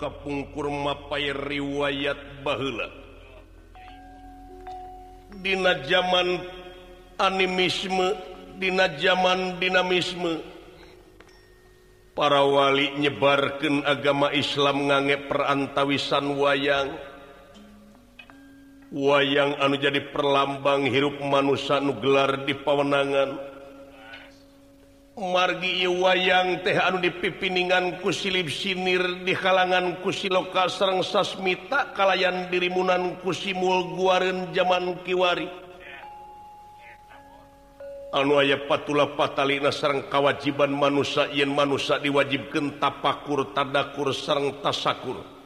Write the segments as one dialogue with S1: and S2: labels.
S1: kapungkur kapungkurmapai riwayat Baula Dina zaman animisme Dina zaman dinamisme para wali nyebarkan agama Islam ngangge perantawisan wayang. Wayang anu jadi perlambang hirup manusia nugelar di pawenangan. margi wayang teh anu dipipiningan kusilip sinir di kalangan kusiloka Serang sasmita kalayan dirimunan kusimul guaren zaman Kiwari. Anu aya patula patalina sarang kawajiban manusia yen manusia diwajibkan tapakur tadakur sarang tasakur.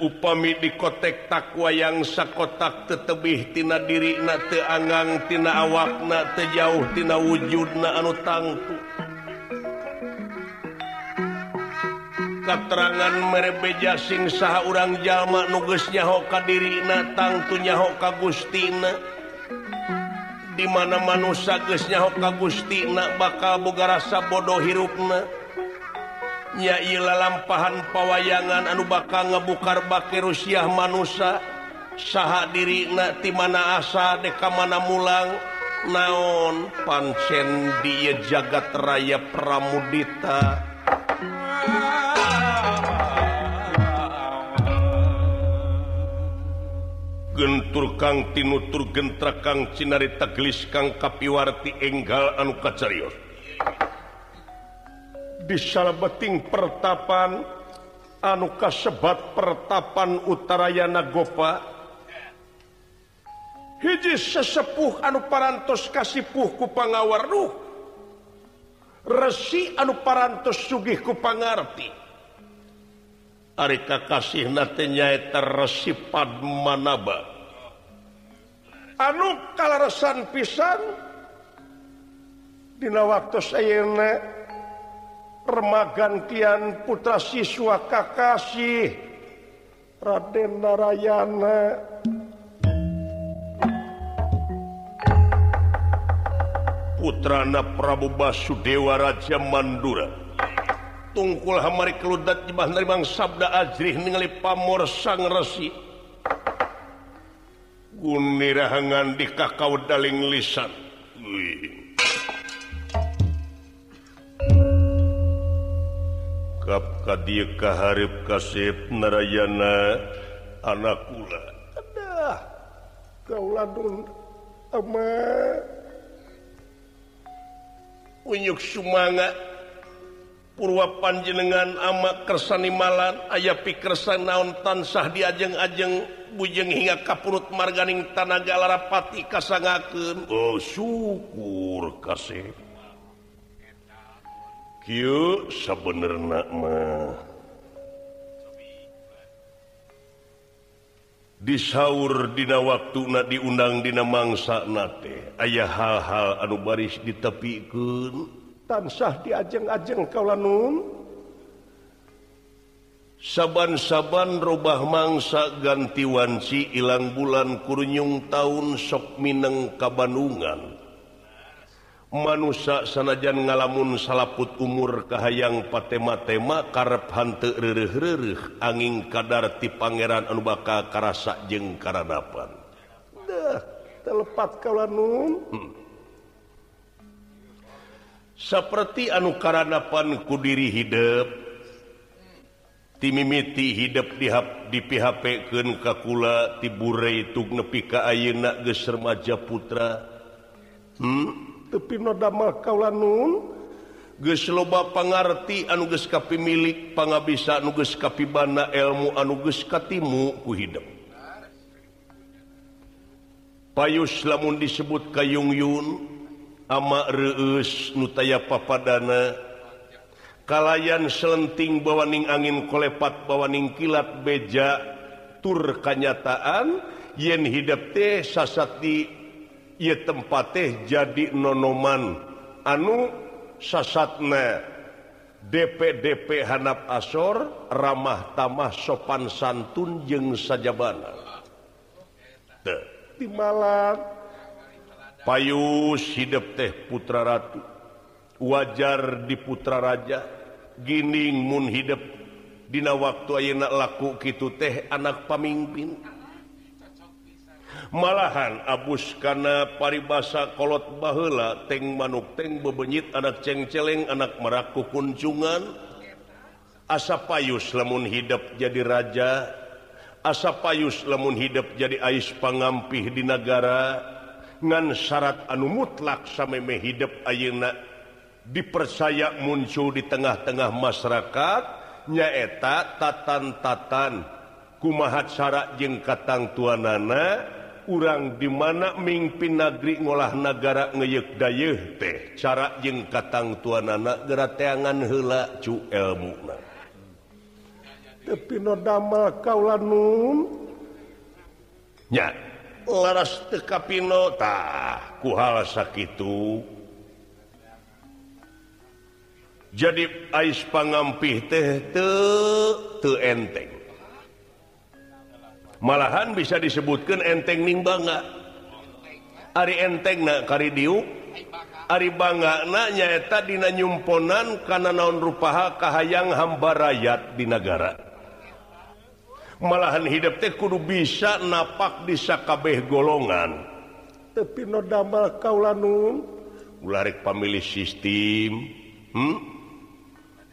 S1: upami dikotek takwa yang sakotak tetebihtina diri na teangangtina awakna wujud wujudna anu tangtu. Katerangan merebeja sing sah urang jamak nugesnya hoka diri na tangtunya hoka Gustina dimana manusia gesnya hoka Gustina bakal boga rasa bodoh hirupna nyaila lampahan pawayangan anu bakal ngebukar bake Rusiah manusia. Saha diri nati mana asa deka mana mulang. Naon pancen di jagat raya pramudita. Gentur Kang tinutur gentra Kang Cinarita gelis Kang kapiwarti enggal anu kacarios. disalabeting pertapan anuka sebat pertapan Utarayana Gopa. Hiji sesepuh anu parantos kasipuh ku pangawarnu resi anu parantos sugih ku pangarti ari kasih natenya nyaeta resi Padmanaba. Anu kalaresan pisan dina waktu sayeuna permagantian putra siswa Kakasih Raden Narayana. Putrana Prabu Basudewa Raja Mandura. Tungkul hamari keludat dari Bang sabda ajrih ningali pamor sang resi. Gunirahangan di kakau daling lisan. Wih. cakap tadi kaharib kasib narayana eh? anak kula adah kau ama. Unyuk sumanga. Purwa panjenengan ama kersanimalan aya pikersan naon tansah diajeng-ajeng bujeng hingga kapurut marganing tanaga larapati kasangakeun oh syukur kasih sebenarnya disaur Dina waktu na diundang Dina mangsa nate ayaah hal-hal anu baris ditepikun tansah diajeng-ajeng kaulanun saban-saban robah mangsa ganti wanci ilang bulan kurunyung tahun sok Mineng Kabanungan. manusia sanajan ngalamun salaput umur kahayang patema-tema karep hante angin kadar ti Pangeran anu baka karasa jeung karadapan. Dah telepat kalanun hmm. seperti anu karadapan kudiri hidup timimiti hidup dihap di PHP ke kakula tiburei tug nepi ka ayeuna geus remaja putra. Hmm. tepi nodamel nun. Gesloba pengerti anuges kapi milik pangabisa nuges kapibana ilmu anuges katimu ku hidup. Payus lamun disebut kayungyun ama reus nutaya papadana. Kalayan selenting bawaning angin kolepat bawaning kilat beja tur kanyataan yen hidup teh sasati ia tempat teh jadi nonoman. Anu sasatna DPDP Hanap asor ramah tamah sopan santun jeng sajabana di Malang. Payus hidup teh putra ratu. Wajar di putra raja. Gining mun hidup. Dina waktu ayeuna laku gitu teh anak pamimpin. malahan abus karena paribasa kolot bahla teng manukteng bebenyit anak cengceleng anak meraku kunjungan. Asa payus lemun hidup jadi raja. Asa payus lemun hidup jadi ais pangampih di negara ngan syarat anu mutlak sameme hidup ayeuna dipercaya muncul di tengah-tengah masyarakat nyaeta tatan-tatan. Kumahat syarat jeng katang tuanana? urang dimana mimpin nageri ngolah negara ngeyek day teh. Cara jeng katang tuan anak gerateangan hela cu elmu tapi nodama kaulah nun nya laras teka pino tah kuhala sakitu. Jadi ais pangampih teh te te enteng. malahan bisa disebutkan enteng ning bangga. Ari enteng na kari Ari bangga nyaeta dina nyumponan karena naon rupaha kahayang hamba rakyat di negara malahan hidup teh kudu bisa napak di sakabeh golongan. Tapi nodamel kaulanun kaulanum ularik pamilih sistem hmm?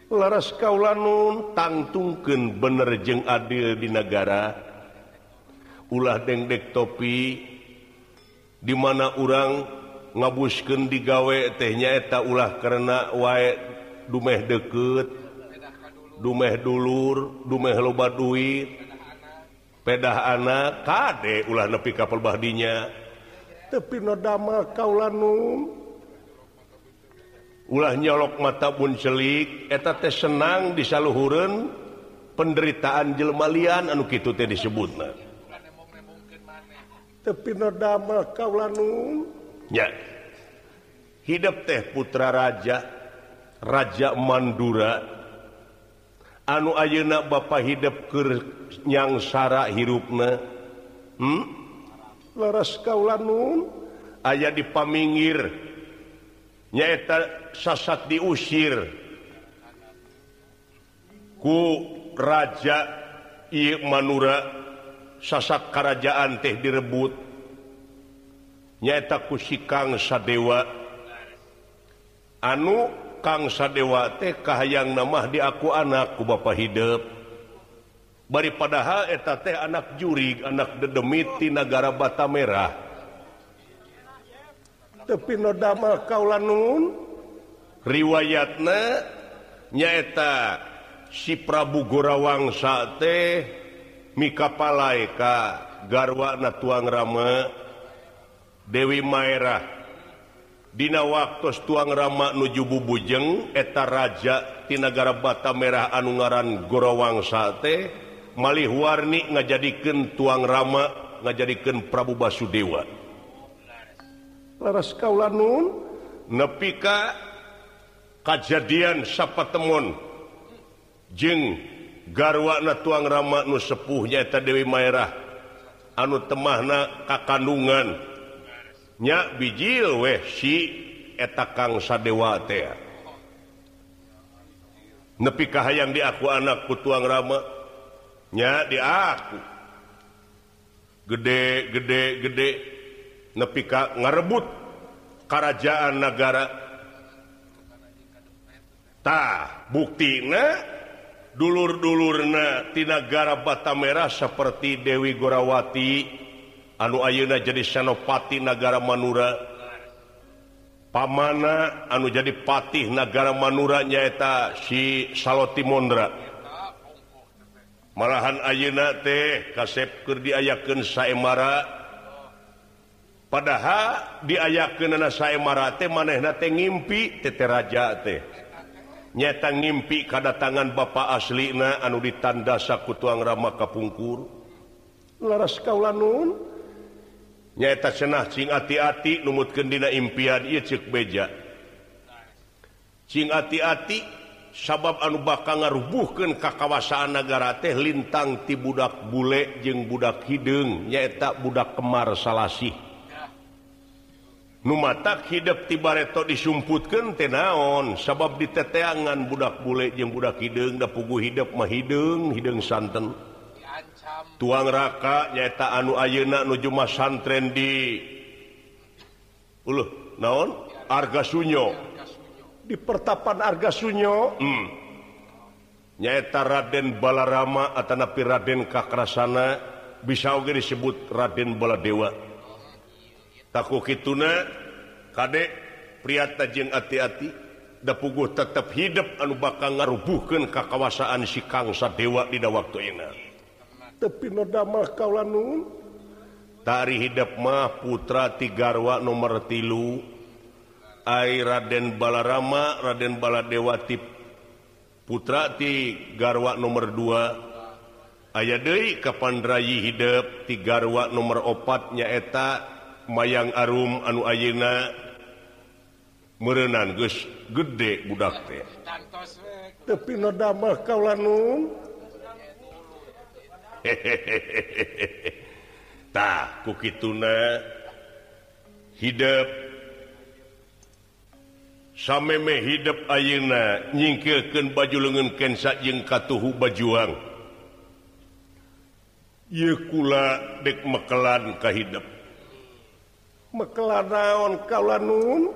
S1: laras kaulanun tangtungken bener jeung adil di negara ulah dengdek topi dimana orang ngabusken digawe tehnyaeta ulah karena wae dumeh deket dumeh dulur dumeh loba duit pedah anak kade ulah nepi kapal badinya tapi nodama kaulanum. Ulah nyolok mata pun celik eta teh senang disaluhurun penderitaan jelmalian anu kitu teh disebutna. tepinodamel Kalanung ya. Hidup teh putra raja Raja Mandura. Anu Ayeuna Bapak hidup kenyangsara hirupna? Hmm? leras Kalanun ayaah dipaminggir nyaeta sasak diusir. Ku Raja I Manura sasak kerajaan teh direbut. Nyata kusi Kangsa Dewa anu Kangsa Dewa teh Kahayang nama di aku anakku Bapak hidup. Bari padahal eta teh anak juri anak dedemiti negara bata merah. Tapi nodama kaula nun riwayatna nyaeta si Prabu Gorawangsa teh Mikapalaika garwana tuang Rama Dewi Maerah Dina waktu tuang Rama nuju bubujeng eta Raja Tinagara Bata Merah anu ngaran Gorowang sate malih warni ngajadikan tuang Rama ngajadikan Prabu Basudewa. Laras kaula nun? Nepika kejadian sapa temun jeng garwana tuang Rama nu sepuhnyaeta Dewi Maerah. Anu temahna kakandungannya bijil weh si eta Kangsa dewa nepikah yang diaku anakku tuang Ramanya diaku gede gede gede. Nepika ngarebut kerajaan negara. Tah buktina dulur-dulurnatinagara Bata Merah seperti Dewi Gorawati. Anu Ayeuna jadi Senopati negara Manura. Pamana anu jadi patih negara Manura nyaeta si Saltimondra malahan Ayeuna teh kasepker diayaken saemara. Padahal diayaken saemara teh manehna teh ngimpi tete raja teh. nyatang ngimpi kedatangan Bapak aslina anu ditandasa ku tuang Rama Kapungkur. Laras kaulanun. Nyata senah cing hati-hati numutkan dina impian ia cek beja. Cing hati-hati sabab anu bakal ngarubuhkan kakawasaan negara teh lintang ti budak bule jeng budak hidung nyata budak kemar salasih. mata hidup tibareto disumputkan tenaon sabab diteteangan budak bule yang budak hidung da pugu hidup mah hidung hidung santen. Tuang raka nyata anu ayeuna nuju mas santren di uluh naon? Arga sunyo. Di pertapan arga sunyo. Hmm. nyata Raden Balarama atanapi Raden Kakrasana bisa oge disebut Raden Baladewa. takku kituna Kadek priatajeng hati-hati. Dapugu tetap hidup anu bakal ngarubuhkan kekawasaan si Kangsa dewa tidak waktu enak tapi nodamah kaun tari hidup mah putra tigarwa nomor tilu. Air Raden Balarama Raden Baladewati putra ti Garwa nomor 2 aya Dewi Kapandrayi hidup tigarwa nomor opatnya eta mayang Arum anu Ayeuna merenan geus gede budak teh. Tapi noda mah kau lanung tah kukituna hidup. Sameme hidep ayeuna nyingkirkeun baju leungeun kensa jeung katuhu bajuang. Ieu kula dek mekelan ka hidep mekelaon kaula nun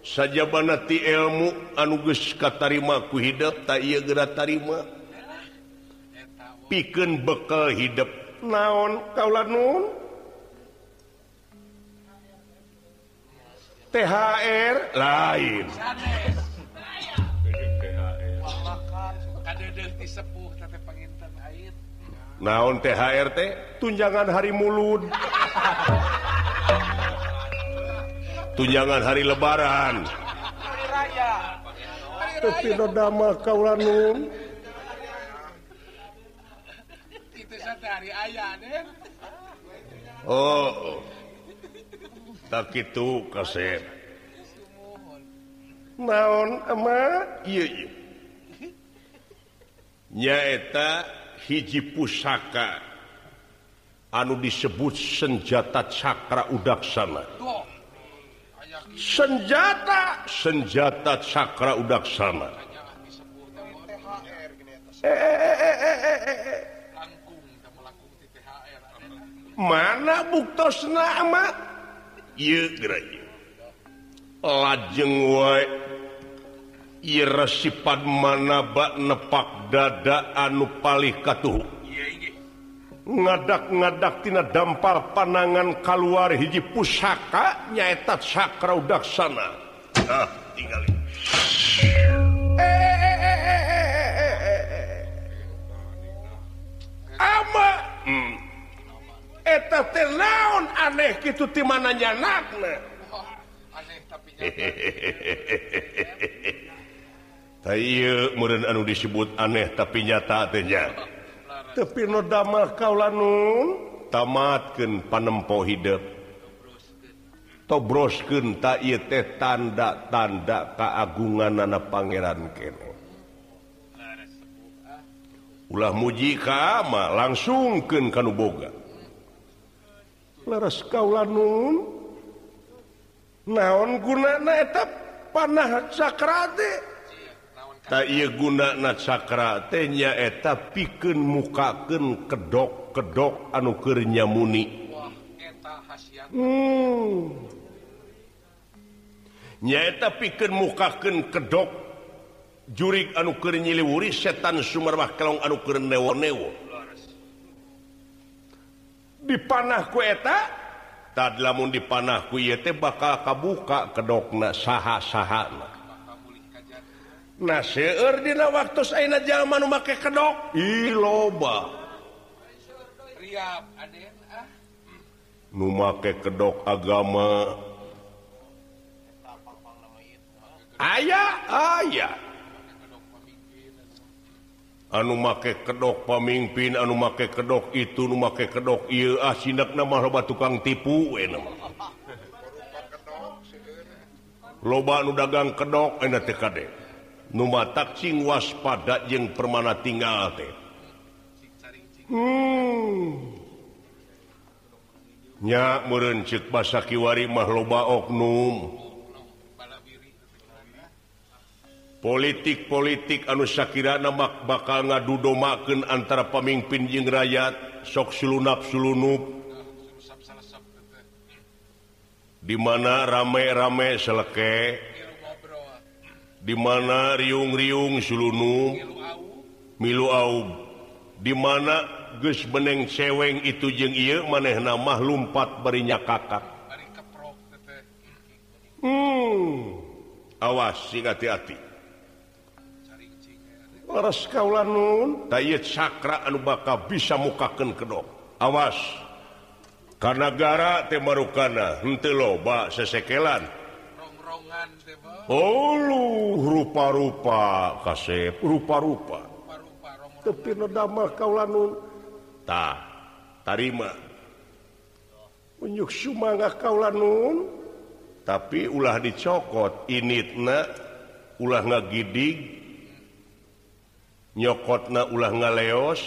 S1: saja banati ilmu anuges katarimaku hidup tak ia geratarima piken bekal hidup. Naon kaula nun THR lain. Naon THRT tunjangan hari mulud. tunjangan hari lebaran. Oh tak itu kasep naon nyaeta hiji pusaka. Anu disebut senjata Cakra udaksana. senjata senjata Sakra udaksana. Eh, eh, eh, mana buktos nama lajeng Iresipad mana bak nepak dada anu palih katuh. ngadak-ngadaktina dampar panangan keluar hiji pusaka nyaeta sakra daksana ah tinggal ama. Hmm. eta teh laon aneh kitu ti mana nyanakna? Tayu meureun anu disebut aneh tapi nyata teh nyata. tapi kaula kaulanun tamatkan panempo hidup tobrosken tak teh tanda-tanda keagungan anak Pangeran kene. Ulah muji kama kanu boga. Leres kaulanun naon gunana etap panah sakrate gunana Sakra tenyaeta piken mukaken kedok kedok anukernya muni hmm. nyaeta piken mukaken kedok jurik anukernyiliwuri setan Sumerbah kalong anuker newo-newo. Dipanah kueta tak lamun dipanah kuyete bakal kabuka kedokna saha-sahana. Nah seueurdina waktu saya zaman memakai kedok. Loba. Ah. Numakai kedok agama. Ayaah aya. anu make kedok pemimpin anu make kedok itu numakai kedok ah, nama loba tukang tipu loba nu dagang kedok enak TKD Numa takcing waspada yang permana tinggal teh. Hmm. Nya meureun ceuk basa kiwari mah loba oknum. Politik-politik anu Shakira namak bakal ngadudomakeun antara pemimpin jeung rakyat sok sulunap sulunup. Di mana rame-rame seleke dimana riung-riung sulunu? Milu dimana geus beneng ceweng itu jeung ia maneh nama lumpat berinya kakak hmm. awas sing hati-hati. Kauun sakra anu baka bisa mukakan kedok. Awas. Karena gara temarukana hente loba sesekelan. Oh rupa-rupa kasep rupa-rupa. Tepi kauuntahuk sumanga kaun tapi ulah dicokot initna ulah ngagidig. Nyokotna ulah ngaleos.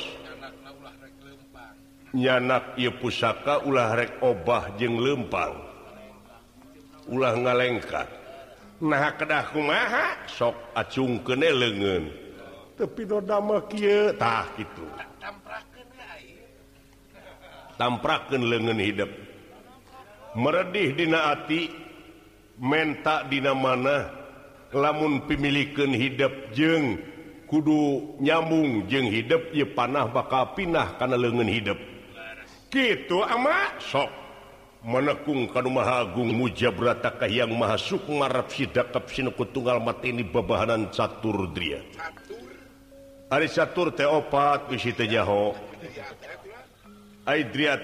S1: Nyanak y pusaka ulah rek obah jeng lempang. Ulah ngalengkat. nah kedah kumaha? Sok acung kene lengan tapi dodama kieu tah gitu tamprakeun lengan hidup meredih dina ati menta dina mana lamun pimilikeun hidup jeung kudu nyambung jeung hidup ye panah bakal pinah kana lengan hidup gitu ama? Sok. menekung Kanumahagung mujabratakah yang masuk marap sidakap sinuku tunggal mati ini bebahanan catur dria. Ari catur teopat bisi teh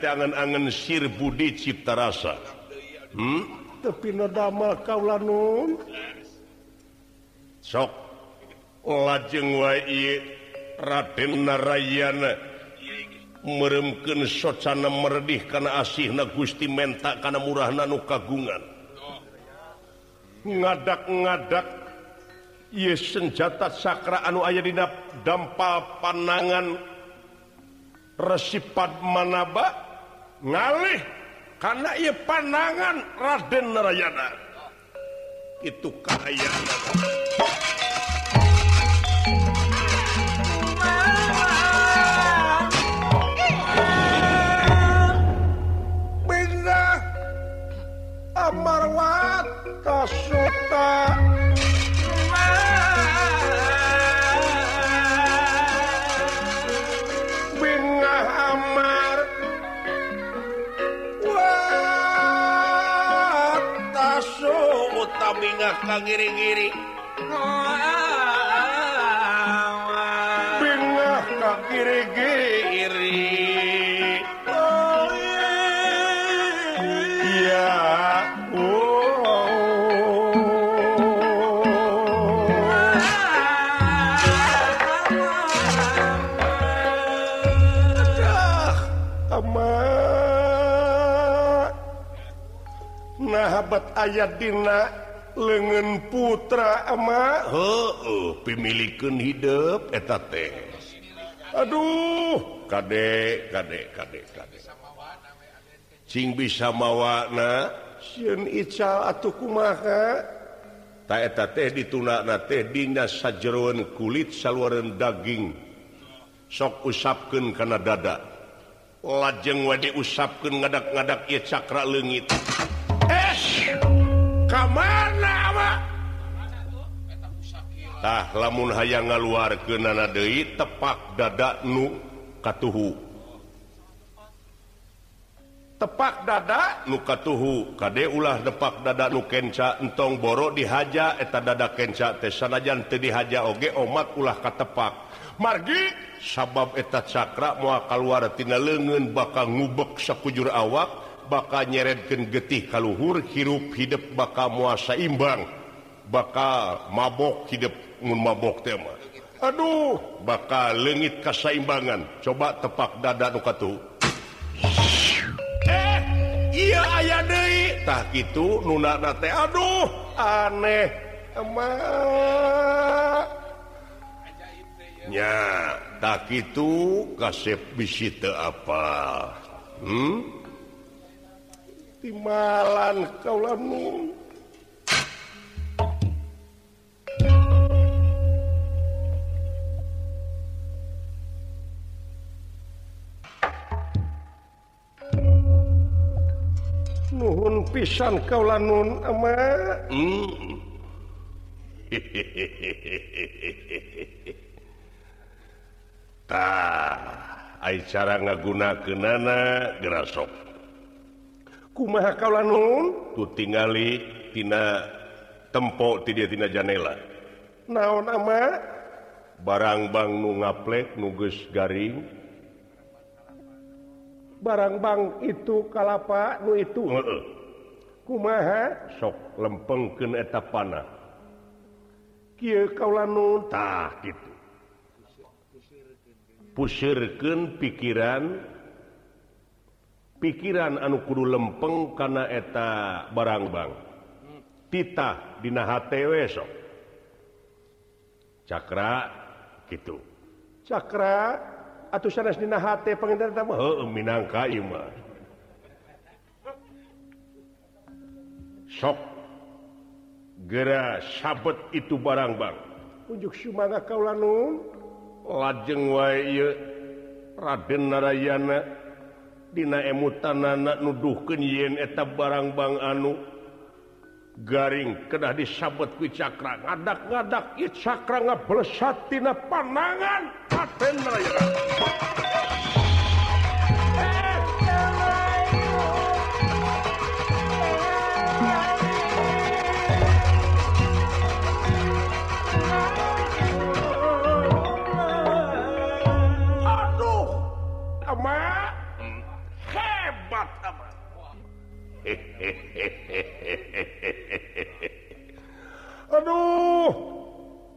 S1: angan-angan sir budi cipta rasa. Hmm? Tapi nadama kaula nun. Sok. Lajeng wae Raden Narayana meremken socana meredih karena asih na Gusti mentak karena murah nanu kagungan. Ngadak-ngadak Ye senjata sakra anu aya didap dampal panangan resipat manaba ngalih karena ia panangan Raden Narayana. Itu kayaan kamarwata suta bingah amar. Wata suta bingah kagiri-giri bingah kagiri-giri nahabat ayatdina lengan putra ama pemilikan hidup teh. Aduh. Kadek kadek kadek kadek sing bisa mawana? Taeta teh ditunak teh dina sajeroan kulit saluaran daging. Sok usapkeun kana dada. lajeng wa diusapkan ngadak-ngadak ieu cakra legit tah lamun hayang ngaluar ke nana De tepak dada nu katuhu. Tepak dada nukatuhu Kde ulah depak dada nukenca entong borok dihaja eta dada kenca Tesanajan tadi dihaja oge omat ulah katepak. margi. Sabab eta cakra muakal keluartina lengen bakal ngubek sekujur awak bakal nyeredken getih kalluhur hirup hidup bakal muasa imbang bakal mabok hidup mabok tema Aduh. Bakal legit kasaimbangan coba tepak dada nukatu eh, iya aya tak itu nunate Aduh aneh. Emang. nya tak itu kasep bisita apa hmm? timalan kau lamun nuhun pisan kau lanun ama hmm. hehehe cara ngagunakenana gerasok. Kumaha kaulan tuh ti tempok tidaktina janela. Naon nama barang-bang nu ngaplek nuges garing. Barang-bang itu kalapa nu itu? Kumaha? Sok lempeng keeta panah. Ki tah gitu pusirken pikiran pikiran anu kudu lempeng karena eta barang-bang titah di HTW sok. Cakra gitu cakra atau sanes di HT pengen Minangka ima. sok. Gera sabet itu barang-bang unjuk sumanga kaulanun lajeng wa Raden Narayana Dina emutanana nuduhken yen eta barang Bang anu garing kedah disabet ku cakra ngadak-ngadak cakra ngabelesat tina panangan Raden Narayana.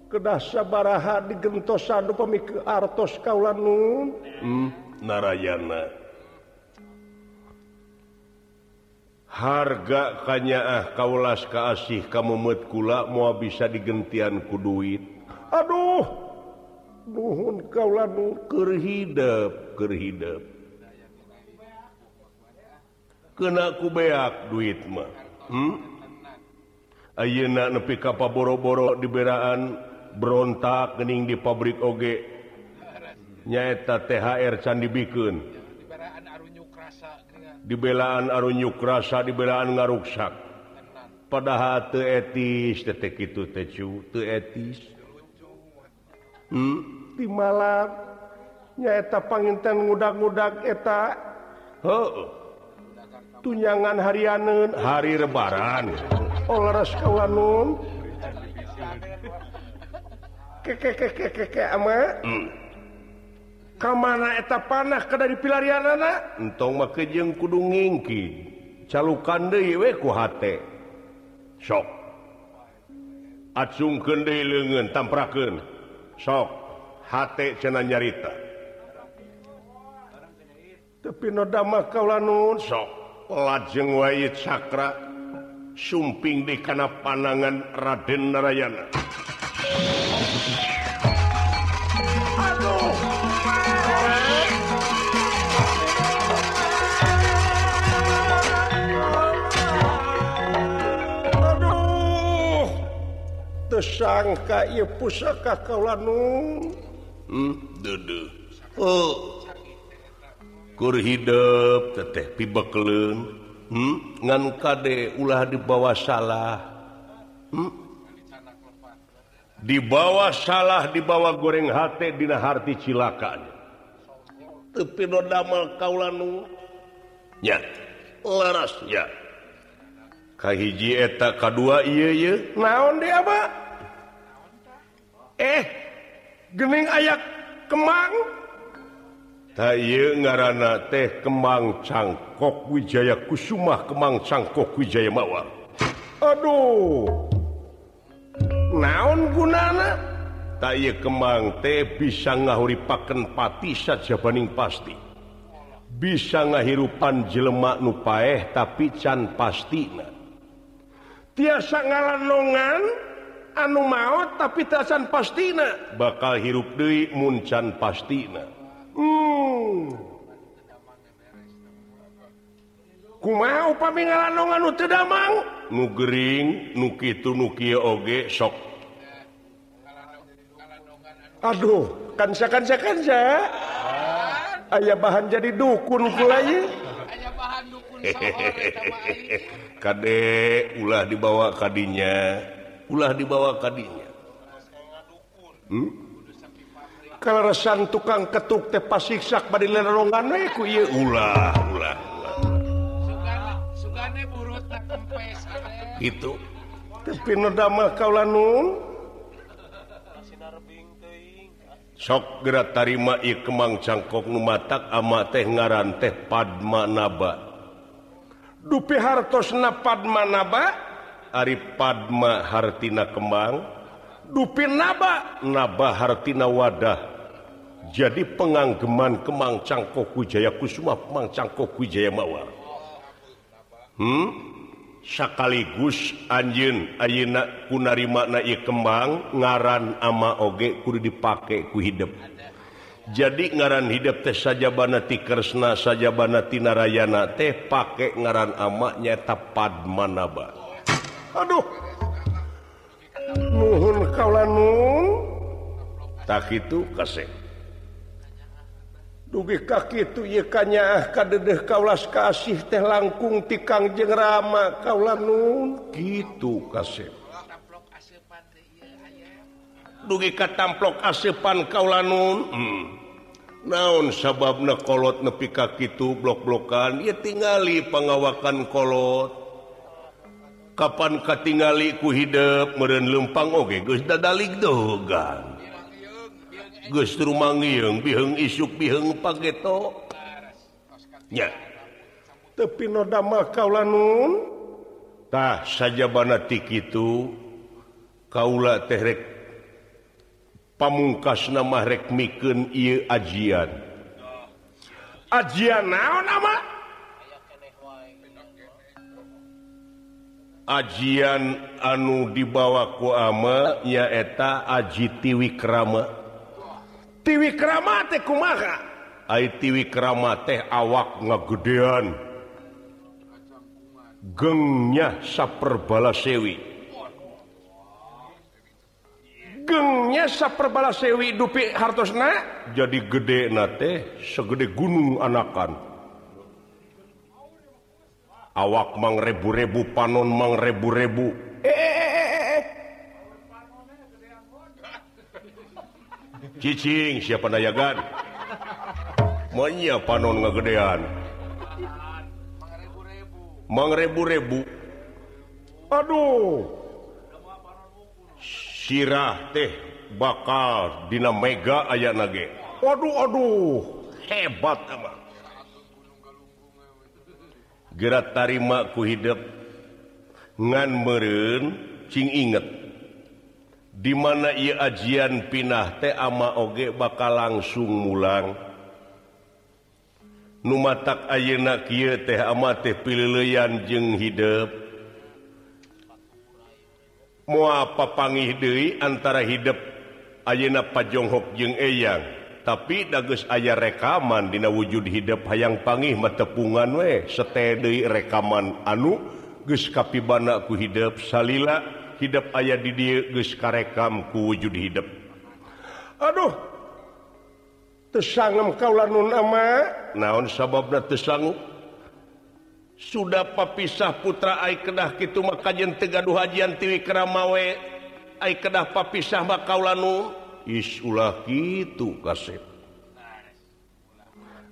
S1: kedasa baraha digentosadu pemikir artos kaulan nun hmm, narayana. Harga kanyaah kaulas kaasih kamu metkula mau bisa digentian ku duit. Aduh nuhun kaulan nun kerhidap kerhidap kena ku beak duit mah. Hmm? Ayeuna nepi ka paboro-boro diberaan berontak gening di pabrik oge. Nyaeta THR Candi bikin dibelaan arunyuk rasa dibelaan ngaruksak. Padahal teetis detik itu tecu teetis hmm? di malam nyaeta panginten ngudak-ngudak eta. Oh. tunyangan harianun hari rebaran. Olahraga kawanun. kamanaeta panah ke dari pilarian anak entong make jeng kudu ngingki calukan deweku sok acung kende lengan tampraken sok hate cena nyarita tapi nodama kaulaun sok lajeng wayit sakra sumping di kana panangan Raden Narayana tersangka ia pusaka kaulanung hmm, oh. kur hidup teteh pibekelun hmm? ngan kade ulah dibawa salah. Hmm? dibawa salah dibawa goreng hati dina harti cilakan tepi no damel kaulanung nya. Laras ya kahiji eta kadua ieu ieu. Naon dia abah eh gening ayat Kemang. Tay ngaana teh Kemang cangkok Wijaya Kusumah Kemang cangkok Wijaya Mawar. Aduh. Naon gunana? Tay Kemang teh bisa ngahuri paken pati sajabaning pasti. Bisa ngahirupan jelemak nupaeh tapi can pastina tiasa ngalanongan? anu maut tapi tasan pastina. Bakal hirup Dewi muncan pastina. Hmm. ku mau pamingalananu tidak mau nugering nukitu nuki oge sok. Aduh kansa kan kansa aya bahan jadi dukun mulai Kadek ulah dibawa kadinya ulah dibawa kadinya hmm? kalau resan tukang ketuk tepa siksak pada lerongan eh, ku iya ulah ulah itu. Tapi noda mah kaulah sok gerak tarima ieu kemang cangkok nu matak ama teh ngaran teh padma naba. Dupi hartosna Padmanaba Ari Padma Hartina Kembang dupin naba naba Hartina wadah. Jadi penganggeman Kemang Cangkok Wijaya Kusuma Kemang Cangkok Wijaya Mawar hmm? sekaligus anjin Ayeuna kunari makna ieu kembang ngaran ama oge kudu dipake ku hidup jadi ngaran hidup teh saja bana ti kresna saja bana tinarayana teh pake ngaran ama nyata padmanaba Aduh. Nuhun kalanung tak itu kasih dugi kaki itu yekanya kadedeh kaulas kasih teh langkung tikang jeng rama kaulanun gitu kasih dugi katamplok asepan kaulanun hmm. naon sababna kolot nepi kaki itu blok-blokan? Ya tingali pengawakan kolot. Kapan katingali ku hidup meren lempang oge Gus dadalik dogan Gustu mangiung biheng isuk biheng paketonya tapi noda kaula nuntah saja banatik itu kaula terek pamungkas nama rekmiken ieu ajian. Ajian naon nama ajian anu dibawa kuma nyaeta aji tiwi krama tiwi krama teh kumaha? Tiwi krama teh awak ngagedean. Gengnya saperbala sewi gengnya saperbala sewi dupi hartosna? Jadi gede na teh segede gunung anakan. awak mang rebu-rebu panon mang rebu-rebu eh, eh, eh, eh cicing siapa nayagan? Menya panon ngegedean mang rebu-rebu aduh. Sirah teh bakal dina mega aya nage. Waduh aduh. Hebat emang. gerak tarima ku hidup. Ngan meren cing inget. Dimana ia ajian pinah teh ama oge bakal langsung mulang. Numatak ayeuna kieu teh ama teh pileuleyan jeung hidup. Moal papangih deui antara hidup ayeuna pajonghok jeung eyang. tapi dagus ayah rekaman Dina wujud hidup hayang pangih matepungan we. Sete rekaman anu Gus kapibanaku hidup salila hidup ayah did Gus karekam ku wujud hidup Aduh tesanggem kaulan nun ama. Naon sababna tesangu? Sudah papisah putra ay kedah kitu maka jen tegaduh hajian tiwi keramawe ay kedah papisah makaulanu islah kitu kasep.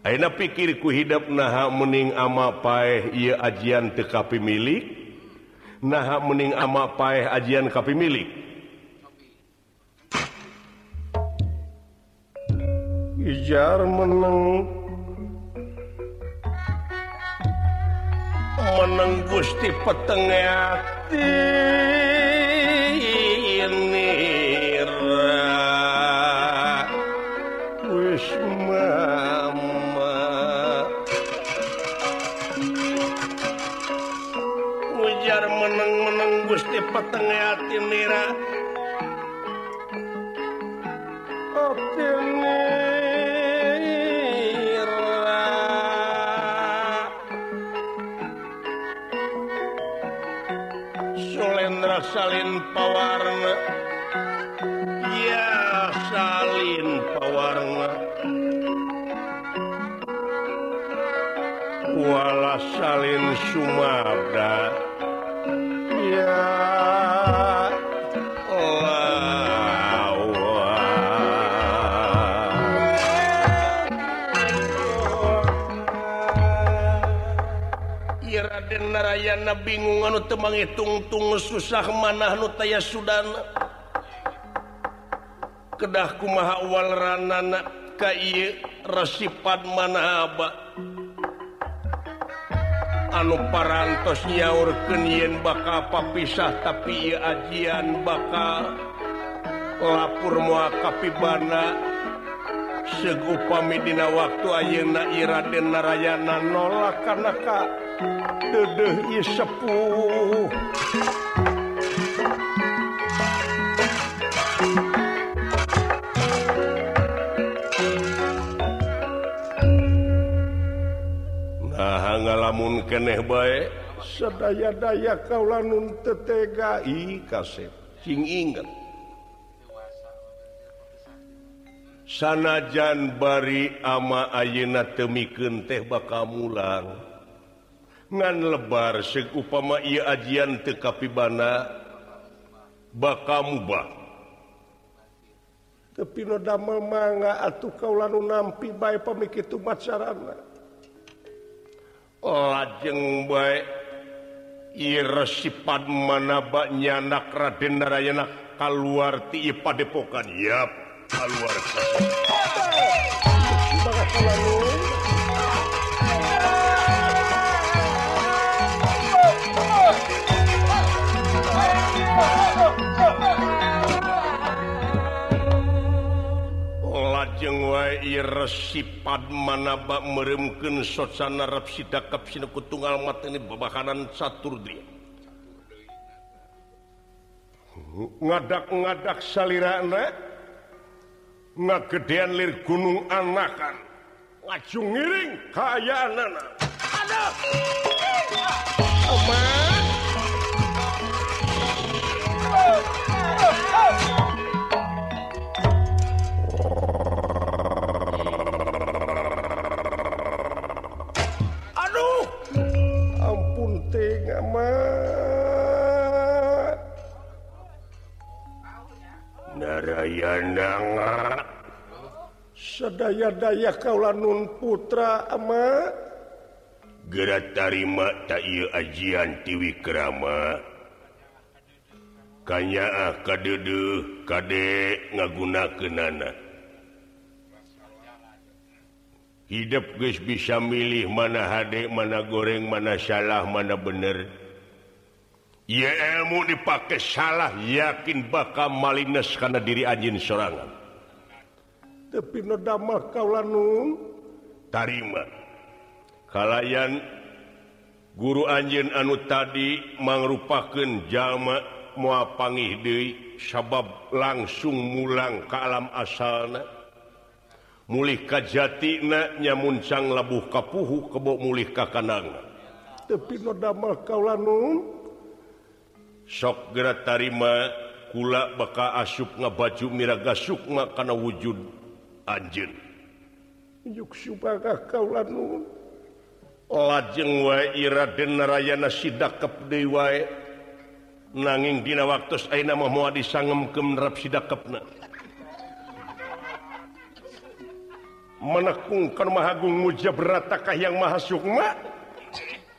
S1: Aina pikirku hidup naha mening ama paeh ia ajian tekapi milik? Naha mening ama paeh ajian kapi milik? Ijar meneng. Meneng Gusti petengati ini. tengah timnira na bingung anu temangi tungtung susah manah nutaya Sudana kedahku mawal ranana kay mana manaba anu parantos nyaur kenyen bakal papisah tapi ia ajian bakal lapur mua kapibana segupa dina waktu Ayeuna Iraden Narayana nolak karena Ka sepuh isepuh ngalamun keeh baik sedaya-daya kaulanun nun kasep sing ingat sanajan bari ama ayeuna temiken teh baka mulang ngan lebar se upama ia ajian tekapibana bakamubah tapi damel manga atuh kau lalu nampi bae pemikir itu macarana lajeng oh, bae mana baknya nyanak Raden Narayana keluar ti padepokan. Yap keluar. lajeng wa resipad manaba meremken sosana rapsi dakap sineku tunggal mata ini babakanan catur dia ngadak-ngadak salirana ngagedean lir gunung anakan laju ngiring kayaan Aduh! ada Narayana sedaya-daya Kaula Nun putra ama. Gerak tarima takil ajian Tiwi Kerama kanya ah kaduduh Kadek ngaguna kenana ah. hidup guys bisa milih mana hadek mana goreng mana salah mana bener. Ya ilmu dipakai salah yakin bakal malines karena diri anjin serangan tapi nodamah kaulanung tarima. Kalayan guru anjin anu tadi mangrupakan jama muapangih deui sabab langsung mulang ke alam asalna. mulih kajjatina nyamuncang labuh kapuhu kebo mulih ka kanang. Tapi no damel kaulanun sok gera tarima kula baka asup ngabaju miraga sukma kana wujud anjeun. Juk subaga kaulanun lajeng wae iraden narayana sidakep deui wae. Nanging dina waktos ayeuna mah moal disanggemkeun rap sidakepna. menekungkan Mahagung mujabratakah yang Maha Sukma?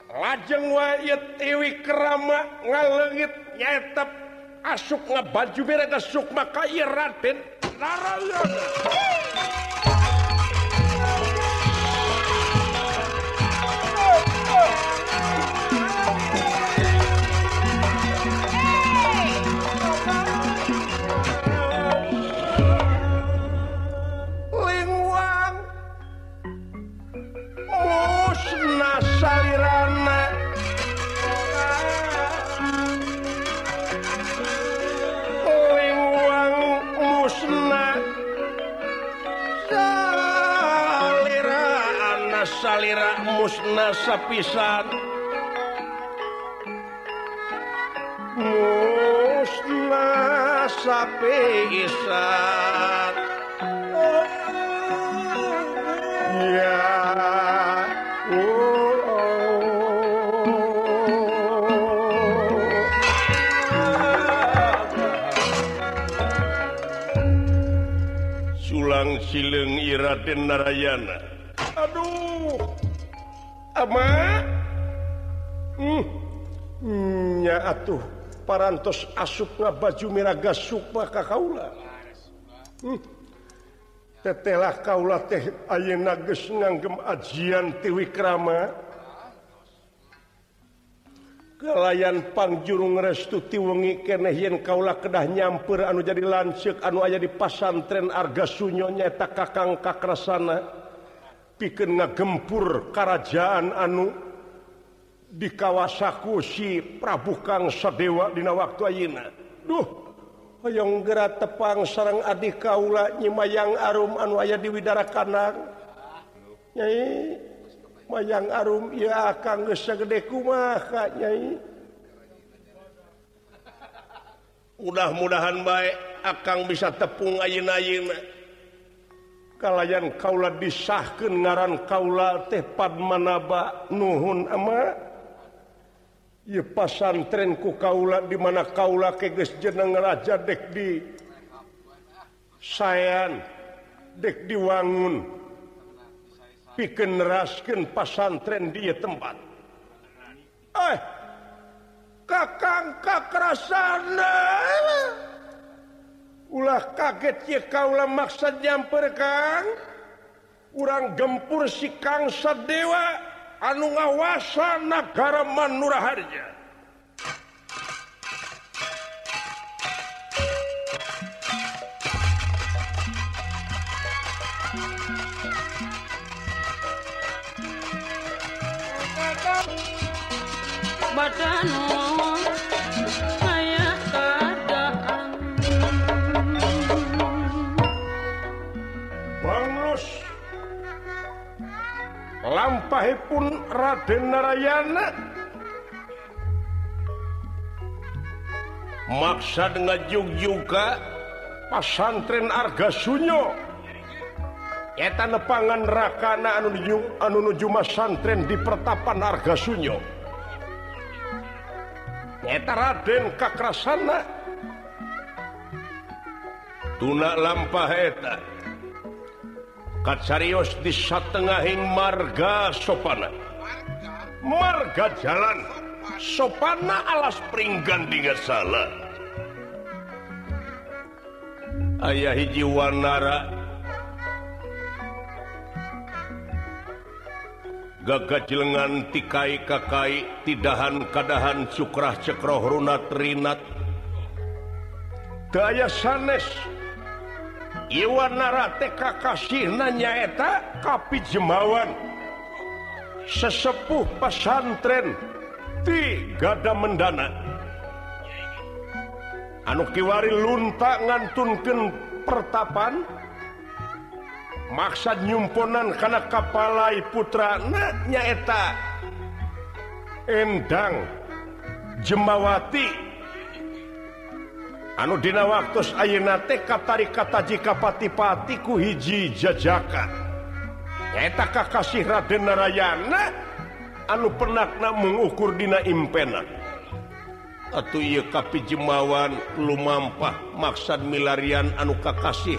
S1: Lajeng wawi kerama ngalengit nyetap asuk baju mereka Sukma kaya Raden. Narayana Oh, oh. Musnapisaan sape isat ya Sulang sileng Iraden Narayana atuh parantos asupna baju miraga suppa Kaula. Hmm. tetelah Kaula teh Ayeuna geus nganggem ajian tiwikrama kelayan pangjurung restu tiwengi keneh yen kaula kedah nyamper anu jadi lanceuk anu aya di pasantren arga sunyo nyata kakang kakrasana. Pikeun ngagempur kerajaan anu. di kawasaku si Prabukang Sadewa Dina waktu ayeuna Duh hoyong gera tepang sarang adik Kaula nyimayang Arum anu aya di Widara Kanang Nyai mayang Arum ya akan sagede kumah Nyai. Mudah-mudahan baik akan bisa tepung ayin-ayin kalayan kaula disahkan ngaran kaula teh Padmanaba nuhun ama. Iye pasantren ku kaula di mana kaula keges jeneng raja dek di sayan dek diwangun piken rasken pasantren di tempat. Eh kakang kakrasana. Ulah kaget ye kaula maksud nyamper kang urang gempur si kang sadewa. anu ngawasa negara Manuraharja Batanu lampahipun Raden Narayana maksad dengan juga pasantren Arga Sunyo. Eta nepangan rakana anu nuju, anu nuju masantren di pertapan Arga Sunyo. Eta Raden kakrasana. Tunak lampah eta. Katsarius di satengahing marga sopana marga jalan. Sopana alas peringgan di salah ayaah hiji Wanara. Gaga jelengan tikai kakai tidahan kadahan sukrah cekroh runat rinat. Daya sanes. Iwanara TK Kasihna nyaeta Kapi Jemawan sesepuh pesantren tigada mendana anu kiwari lunta ngantunken pertapan maksud nyumponan karena kapalai putra nyaeta endang Jemawati. anu Dina waktu Aunate katari kata jika ku hiji jajakaneta Kakasih Raden Narayana anu penakna mengukur Dina impena. Atau ia kapi jemawan lumampah maksad milarian anu Kakasih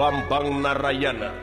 S1: Bambang Narayana.